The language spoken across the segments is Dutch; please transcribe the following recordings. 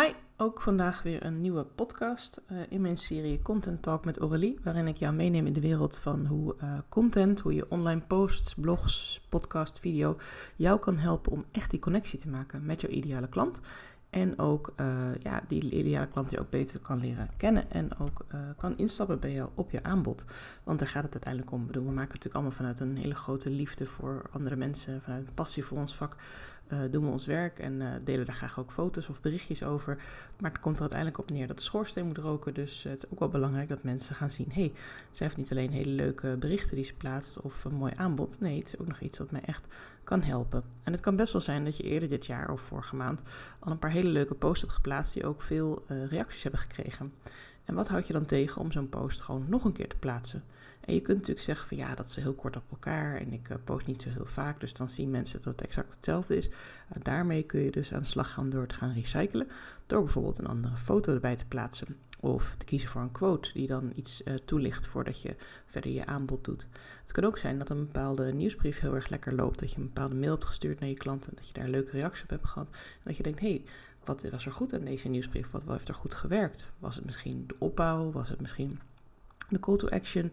Hi, ook vandaag weer een nieuwe podcast uh, in mijn serie Content Talk met Aurélie, waarin ik jou meeneem in de wereld van hoe uh, content, hoe je online posts, blogs, podcast, video jou kan helpen om echt die connectie te maken met jouw ideale klant. En ook uh, ja, die ideale klant die ook beter kan leren kennen en ook kan instappen bij jou op je aanbod. Want daar gaat het uiteindelijk om. Bedoel, we maken het natuurlijk allemaal vanuit een hele grote liefde voor andere mensen, vanuit een passie voor ons vak uh, doen we ons werk en uh, delen daar graag ook foto's of berichtjes over. Maar het komt er uiteindelijk op neer dat de schoorsteen moet roken. Dus uh, het is ook wel belangrijk dat mensen gaan zien: hé, hey, ze heeft niet alleen hele leuke berichten die ze plaatst of een mooi aanbod. Nee, het is ook nog iets wat mij echt kan helpen. En het kan best wel zijn dat je eerder dit jaar of vorige maand al een paar hele leuke posts hebt geplaatst die ook veel reacties hebben gekregen. En wat houd je dan tegen om zo'n post gewoon nog een keer te plaatsen? En je kunt natuurlijk zeggen van ja, dat is heel kort op elkaar en ik uh, post niet zo heel vaak, dus dan zien mensen dat het exact hetzelfde is. Uh, daarmee kun je dus aan de slag gaan door te gaan recyclen, door bijvoorbeeld een andere foto erbij te plaatsen. Of te kiezen voor een quote die dan iets uh, toelicht voordat je verder je aanbod doet. Het kan ook zijn dat een bepaalde nieuwsbrief heel erg lekker loopt. Dat je een bepaalde mail hebt gestuurd naar je klanten. Dat je daar een leuke reactie op hebt gehad. En dat je denkt, hé, hey, wat was er goed aan deze nieuwsbrief? Wat heeft er goed gewerkt? Was het misschien de opbouw? Was het misschien de call to action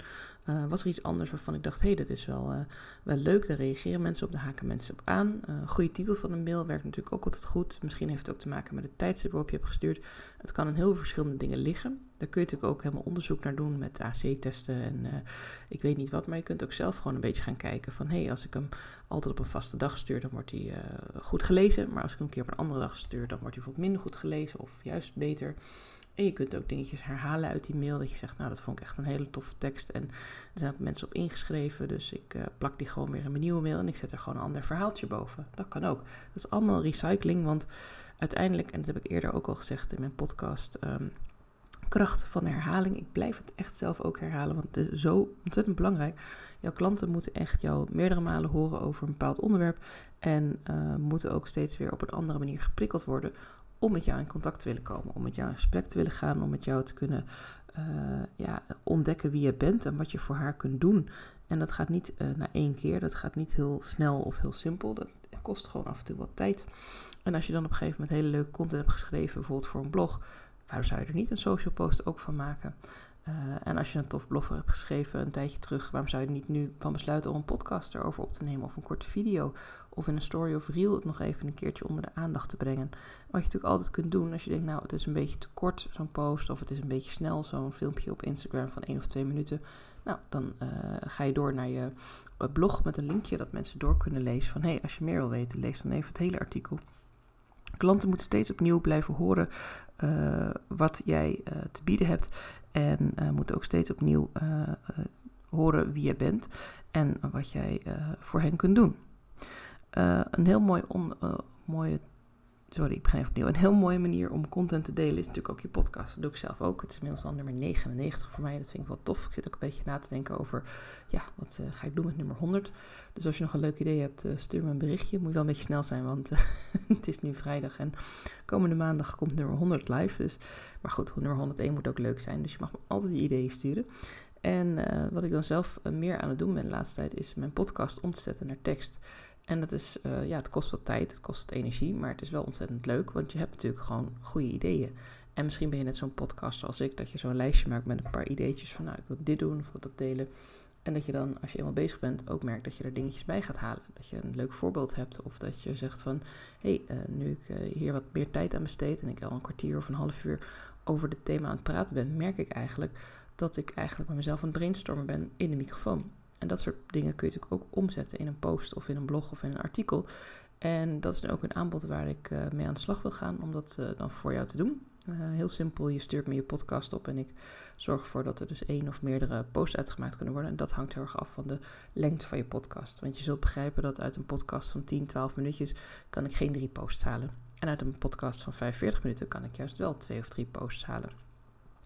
uh, was er iets anders waarvan ik dacht, hé, hey, dat is wel, uh, wel leuk. Daar reageren mensen op, daar haken mensen op aan. Uh, goede titel van een mail werkt natuurlijk ook altijd goed. Misschien heeft het ook te maken met de tijdstip waarop je hebt gestuurd. Het kan in heel veel verschillende dingen liggen. Daar kun je natuurlijk ook helemaal onderzoek naar doen met AC-testen en ik weet niet wat. Maar je kunt ook zelf gewoon een beetje gaan kijken van, hé, hey, als ik hem altijd op een vaste dag stuur, dan wordt hij goed gelezen. Maar als ik hem een keer op een andere dag stuur, dan wordt hij bijvoorbeeld minder goed gelezen of juist beter. En je kunt ook dingetjes herhalen uit die mail. Dat je zegt, nou dat vond ik echt een hele toffe tekst. En er zijn ook mensen op ingeschreven. Dus ik uh, plak die gewoon weer in mijn nieuwe mail. En ik zet er gewoon een ander verhaaltje boven. Dat kan ook. Dat is allemaal recycling. Want uiteindelijk, en dat heb ik eerder ook al gezegd in mijn podcast. Um, kracht van herhaling. Ik blijf het echt zelf ook herhalen. Want het is zo ontzettend belangrijk. Jouw klanten moeten echt jou meerdere malen horen over een bepaald onderwerp. En uh, moeten ook steeds weer op een andere manier geprikkeld worden om met jou in contact te willen komen, om met jou in gesprek te willen gaan, om met jou te kunnen uh, ja, ontdekken wie je bent en wat je voor haar kunt doen. En dat gaat niet uh, na één keer, dat gaat niet heel snel of heel simpel. Dat kost gewoon af en toe wat tijd. En als je dan op een gegeven moment hele leuke content hebt geschreven, bijvoorbeeld voor een blog, waarom zou je er niet een social post ook van maken? Uh, en als je een tof blogger hebt geschreven een tijdje terug, waarom zou je niet nu van besluiten om een podcast erover op te nemen of een korte video of in een story of reel het nog even een keertje onder de aandacht te brengen? Wat je natuurlijk altijd kunt doen als je denkt, nou het is een beetje te kort zo'n post of het is een beetje snel zo'n filmpje op Instagram van één of twee minuten. Nou, dan uh, ga je door naar je blog met een linkje dat mensen door kunnen lezen van hé, hey, als je meer wil weten, lees dan even het hele artikel. Klanten moeten steeds opnieuw blijven horen wat jij te bieden hebt. En uh, moeten ook steeds opnieuw horen wie je bent en wat jij voor hen kunt doen. een heel mooi on, mooie sorry, ik even opnieuw. Een heel mooie manier om content te delen is natuurlijk ook je podcast. Dat doe ik zelf ook. Het is inmiddels al nummer 99 voor mij. Dat vind ik wel tof. Ik zit ook een beetje na te denken over, ja, wat uh, ga ik doen met nummer 100? Dus als je nog een leuk idee hebt, uh, stuur me een berichtje. Moet je wel een beetje snel zijn, want uh, het is nu vrijdag en komende maandag komt nummer 100 live. Dus, maar goed, nummer 101 moet ook leuk zijn. Dus je mag me altijd je ideeën sturen. En wat ik dan zelf meer aan het doen ben de laatste tijd, is mijn podcast omzetten naar tekst. En dat is, uh, ja, het kost wat tijd, het kost energie, maar het is wel ontzettend leuk, want je hebt natuurlijk gewoon goede ideeën. En misschien ben je net zo'n podcast zoals ik, dat je zo'n lijstje maakt met een paar ideetjes van, nou, ik wil dit doen of wil dat delen. En dat je dan, als je eenmaal bezig bent, ook merkt dat je er dingetjes bij gaat halen. Dat je een leuk voorbeeld hebt of dat je zegt van, hé, hey, uh, nu ik uh, hier wat meer tijd aan besteed en ik al een kwartier of een half uur over dit thema aan het praten ben, merk ik eigenlijk dat ik eigenlijk met mezelf aan het brainstormen ben in de microfoon. En dat soort dingen kun je natuurlijk ook omzetten in een post of in een blog of in een artikel. En dat is ook een aanbod waar ik uh, mee aan de slag wil gaan om dat uh, dan voor jou te doen. Uh, heel simpel, je stuurt me je podcast op en ik zorg ervoor dat er dus één of meerdere posts uitgemaakt kunnen worden. En dat hangt heel erg af van de lengte van je podcast. Want je zult begrijpen dat uit een podcast van 10, 12 minuutjes kan ik geen drie posts halen. En uit een podcast van 45 minuten kan ik juist wel twee of drie posts halen.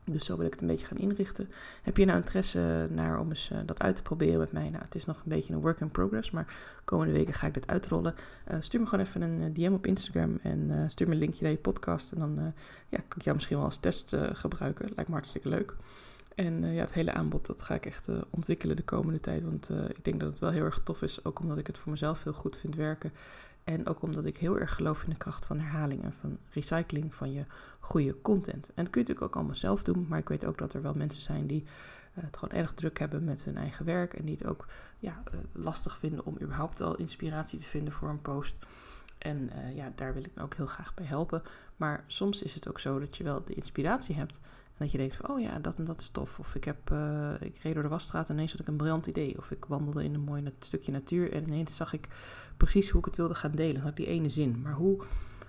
Dus zo wil ik het een beetje gaan inrichten. Heb je nou interesse naar om eens uh, dat uit te proberen met mij? Nou, het is nog een beetje een work in progress, maar komende weken ga ik dit uitrollen. Uh, stuur me gewoon even een uh, DM op Instagram en stuur me een linkje naar je podcast. En dan ja, kan ik jou misschien wel als test gebruiken. Lijkt me hartstikke leuk. En ja, het hele aanbod, dat ga ik echt ontwikkelen de komende tijd. Want ik denk dat het wel heel erg tof is, ook omdat ik het voor mezelf heel goed vind werken. En ook omdat ik heel erg geloof in de kracht van herhaling en van recycling van je goede content. En dat kun je natuurlijk ook allemaal zelf doen, maar ik weet ook dat er wel mensen zijn die uh, het gewoon erg druk hebben met hun eigen werk en die het ook ja, uh, lastig vinden om überhaupt al inspiratie te vinden voor een post. En uh, ja, daar wil ik ook heel graag bij helpen. Maar soms is het ook zo dat je wel de inspiratie hebt. Dat je denkt van, oh ja, dat en dat is tof. Of ik, heb, uh, ik reed door de wasstraat en ineens had ik een briljant idee. Of ik wandelde in een mooi stukje natuur en ineens zag ik precies hoe ik het wilde gaan delen. Had die ene zin. Maar hoe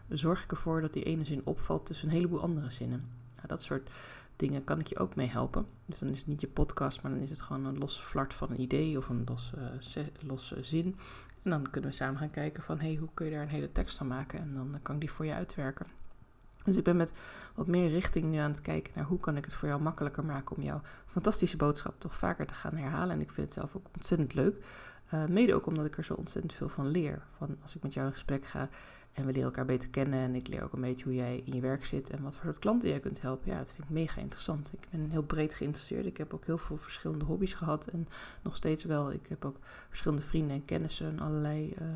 zorg ik ervoor dat die ene zin opvalt tussen een heleboel andere zinnen? Nou, dat soort dingen kan ik je ook mee helpen. Dus dan is het niet je podcast, maar dan is het gewoon een los flart van een idee of een uh, losse zin. En dan kunnen we samen gaan kijken van, hey, hoe kun je daar een hele tekst van maken? En dan kan ik die voor je uitwerken. Dus ik ben met wat meer richting nu aan het kijken naar hoe kan ik het voor jou makkelijker maken om jouw fantastische boodschap toch vaker te gaan herhalen. En ik vind het zelf ook ontzettend leuk. Uh, mede ook omdat ik er zo ontzettend veel van leer. Van als ik met jou in gesprek ga en we leren elkaar beter kennen. En ik leer ook een beetje hoe jij in je werk zit en wat voor soort klanten jij kunt helpen. Ja, dat vind ik mega interessant. Ik ben heel breed geïnteresseerd. Ik heb ook heel veel verschillende hobby's gehad en nog steeds wel. Ik heb ook verschillende vrienden en kennissen en allerlei uh,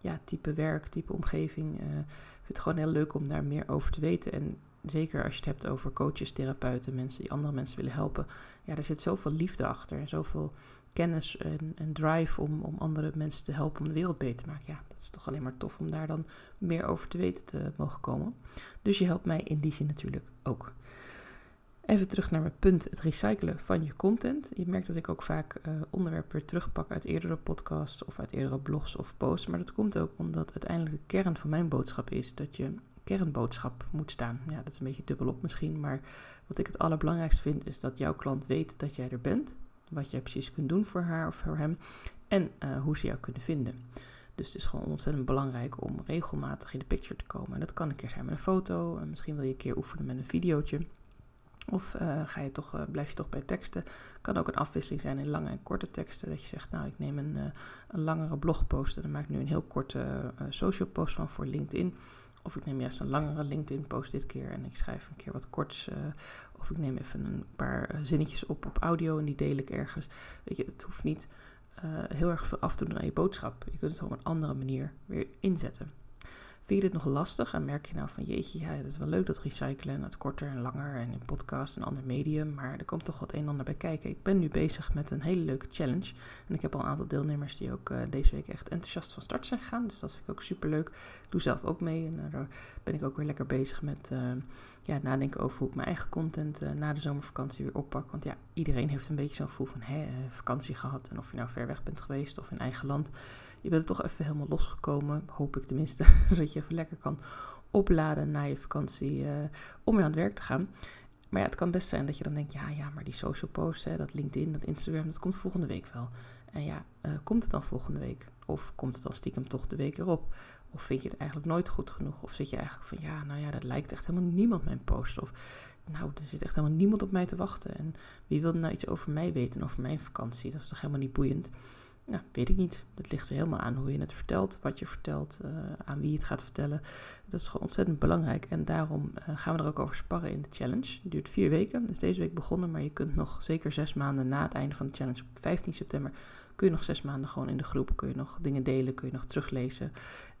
ja, type werk, type omgeving. Uh, ik vind het gewoon heel leuk om daar meer over te weten. En zeker als je het hebt over coaches, therapeuten, mensen die andere mensen willen helpen. Ja, er zit zoveel liefde achter en zoveel kennis en, en, drive om, om andere mensen te helpen om de wereld beter te maken. Ja, dat is toch alleen maar tof om daar dan meer over te weten te mogen komen. Dus je helpt mij in die zin natuurlijk ook. Even terug naar mijn punt, het recyclen van je content. Je merkt dat ik ook vaak uh, onderwerpen weer terugpak uit eerdere podcasts of uit eerdere blogs of posts. Maar dat komt ook omdat uiteindelijk de kern van mijn boodschap is dat je kernboodschap moet staan. Ja, dat is een beetje dubbelop misschien, maar wat ik het allerbelangrijkste vind is dat jouw klant weet dat jij er bent wat jij precies kunt doen voor haar of voor hem en uh, hoe ze jou kunnen vinden. Dus het is gewoon ontzettend belangrijk om regelmatig in de picture te komen. En dat kan een keer zijn met een foto, en misschien wil je een keer oefenen met een videootje. Of uh, ga je toch, uh, blijf je toch bij teksten. Kan ook een afwisseling zijn in lange en korte teksten. Dat je zegt, nou ik neem een, een langere blogpost en dan maak ik nu een heel korte social post van voor LinkedIn. Of ik neem juist een langere LinkedIn post dit keer en ik schrijf een keer wat korts of ik neem even een paar eh, zinnetjes op op audio en die deel ik ergens. Weet je, het hoeft niet heel erg veel af te doen aan je boodschap. Je kunt het op een andere manier weer inzetten. Vind je dit nog lastig en merk je nou van jeetje, ja, het is wel leuk dat recyclen en het korter en langer en in podcast en ander medium, maar er komt toch wat een en ander bij kijken. Ik ben nu bezig met een hele leuke challenge en ik heb al een aantal deelnemers die ook uh, deze week echt enthousiast van start zijn gegaan, dus dat vind ik ook super leuk. Ik doe zelf ook mee en daar ben ik ook weer lekker bezig met uh, ja, nadenken over hoe ik mijn eigen content na de zomervakantie weer oppak. Want ja, iedereen heeft een beetje zo'n gevoel van hè, vakantie gehad en of je nou ver weg bent geweest of in eigen land je bent er toch even helemaal losgekomen, hoop ik tenminste, zodat je even lekker kan opladen na je vakantie uh, om weer aan het werk te gaan. Maar ja, het kan best zijn dat je dan denkt, ja, ja, maar die social posts, hè, dat LinkedIn, dat Instagram, dat komt volgende week wel. En ja, uh, komt het dan volgende week? Of komt het dan stiekem toch de week erop? Of vind je het eigenlijk nooit goed genoeg? Of zit je eigenlijk van, ja, nou ja, dat lijkt echt helemaal niemand mijn post. Of, nou, er zit echt helemaal niemand op mij te wachten. En wie wil nou iets over mij weten, over mijn vakantie? Dat is toch helemaal niet boeiend? Nou, weet ik niet. Het ligt er helemaal aan hoe je het vertelt, wat je vertelt, uh, aan wie je het gaat vertellen. Dat is gewoon ontzettend belangrijk. En daarom uh, gaan we er ook over sparren in de challenge. Het duurt vier weken. Is deze week begonnen, maar je kunt nog zeker zes maanden na het einde van de challenge op 15 september. Kun je nog zes maanden gewoon in de groep. Kun je nog dingen delen, kun je nog teruglezen.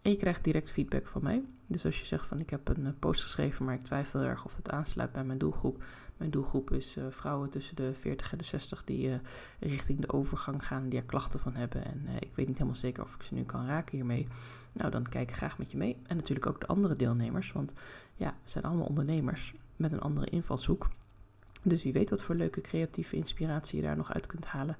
En je krijgt direct feedback van mij. Dus als je zegt van ik heb een uh, post geschreven, maar ik twijfel erg of het aansluit bij mijn doelgroep. Mijn doelgroep is uh, vrouwen tussen de 40 en de 60 die uh, richting de overgang gaan, die er klachten van hebben. En ik weet niet helemaal zeker of ik ze nu kan raken hiermee. Nou, dan kijk ik graag met je mee. En natuurlijk ook de andere deelnemers, want ja, we zijn allemaal ondernemers met een andere invalshoek. Dus wie weet wat voor leuke creatieve inspiratie je daar nog uit kunt halen.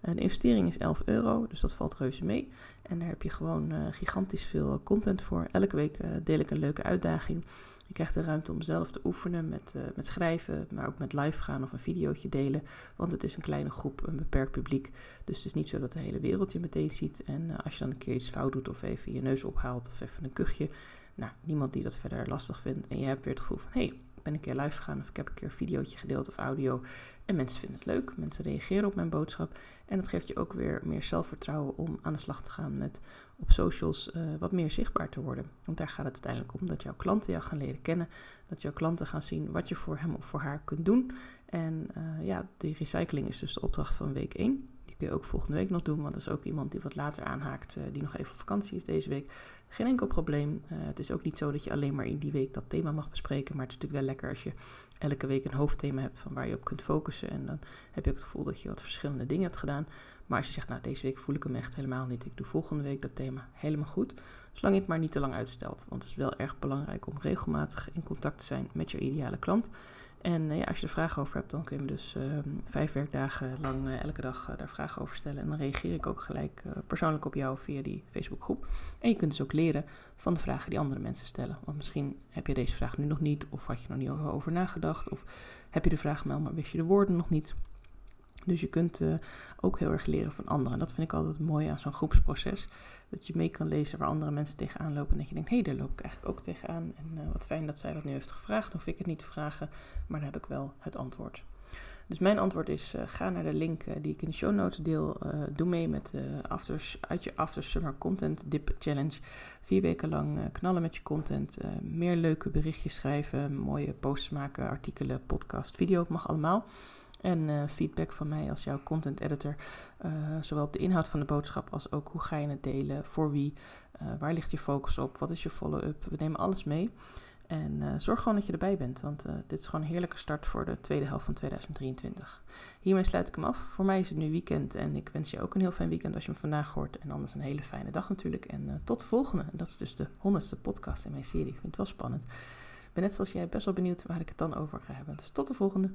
De investering is 11 euro, dus dat valt reuze mee. En daar heb je gewoon gigantisch veel content voor. Elke week deel ik een leuke uitdaging. Je krijgt de ruimte om zelf te oefenen met, uh, met schrijven, maar ook met live gaan of een videootje delen. Want het is een kleine groep, een beperkt publiek. Dus het is niet zo dat de hele wereld je meteen ziet. En als je dan een keer iets fout doet of even je neus ophaalt of even een kuchje. Nou, niemand die dat verder lastig vindt. En je hebt weer het gevoel van, hé, hey, ben een keer live gegaan of ik heb een keer een videootje gedeeld of audio. En mensen vinden het leuk, mensen reageren op mijn boodschap. En dat geeft je ook weer meer zelfvertrouwen om aan de slag te gaan met op socials uh, wat meer zichtbaar te worden. Want daar gaat het uiteindelijk om dat jouw klanten jou gaan leren kennen. Dat jouw klanten gaan zien wat je voor hem of voor haar kunt doen. En uh, ja, die recycling is dus de opdracht van week 1. Kun je ook volgende week nog doen, want dat is ook iemand die wat later aanhaakt, die nog even op vakantie is deze week. Geen enkel probleem. het is ook niet zo dat je alleen maar in die week dat thema mag bespreken, maar het is natuurlijk wel lekker als je elke week een hoofdthema hebt van waar je op kunt focussen. En dan heb je ook het gevoel dat je wat verschillende dingen hebt gedaan. Maar als je zegt, nou deze week voel ik hem echt helemaal niet. Ik doe volgende week dat thema helemaal goed. Zolang je het maar niet te lang uitstelt. Want het is wel erg belangrijk om regelmatig in contact te zijn met je ideale klant. En eh, ja, als je er vragen over hebt, dan kun je me dus ehm, vijf werkdagen lang eh, elke dag uh, daar vragen over stellen. En dan reageer ik ook gelijk persoonlijk op jou via die Facebookgroep. En je kunt dus ook leren van de vragen die andere mensen stellen. Want misschien heb je deze vraag nu nog niet, of had je nog niet over nagedacht, of heb je de vraag wel, maar wist je de woorden nog niet. Dus je kunt uh, ook heel erg leren van anderen. En dat vind ik altijd mooi aan zo'n groepsproces. Dat je mee kan lezen waar andere mensen tegenaan lopen. En dat je denkt, hé, hey, daar loop ik eigenlijk ook tegenaan. En uh, wat fijn dat zij dat nu heeft gevraagd. Hoef ik het niet te vragen, maar dan heb ik wel het antwoord. Dus mijn antwoord is, uh, ga naar de link die ik in de show notes deel. doe mee met afters, uit je After Summer Content Dip Challenge. Vier weken lang knallen met je content. meer leuke berichtjes schrijven. Mooie posts maken, artikelen, podcast, video. Het mag allemaal. En uh, feedback van mij als jouw content editor. Uh, zowel op de inhoud van de boodschap als ook hoe ga je het delen, voor wie, uh, waar ligt je focus op, wat is je follow-up. We nemen alles mee. En zorg gewoon dat je erbij bent, want dit is gewoon een heerlijke start voor de tweede helft van 2023. Hiermee sluit ik hem af. Voor mij is het nu weekend en ik wens je ook een heel fijn weekend als je hem vandaag hoort. En anders een hele fijne dag natuurlijk. En tot de volgende. Dat is dus de honderdste podcast in mijn serie. Ik vind het wel spannend. Ik ben net zoals jij best wel benieuwd waar ik het dan over ga hebben. Dus tot de volgende.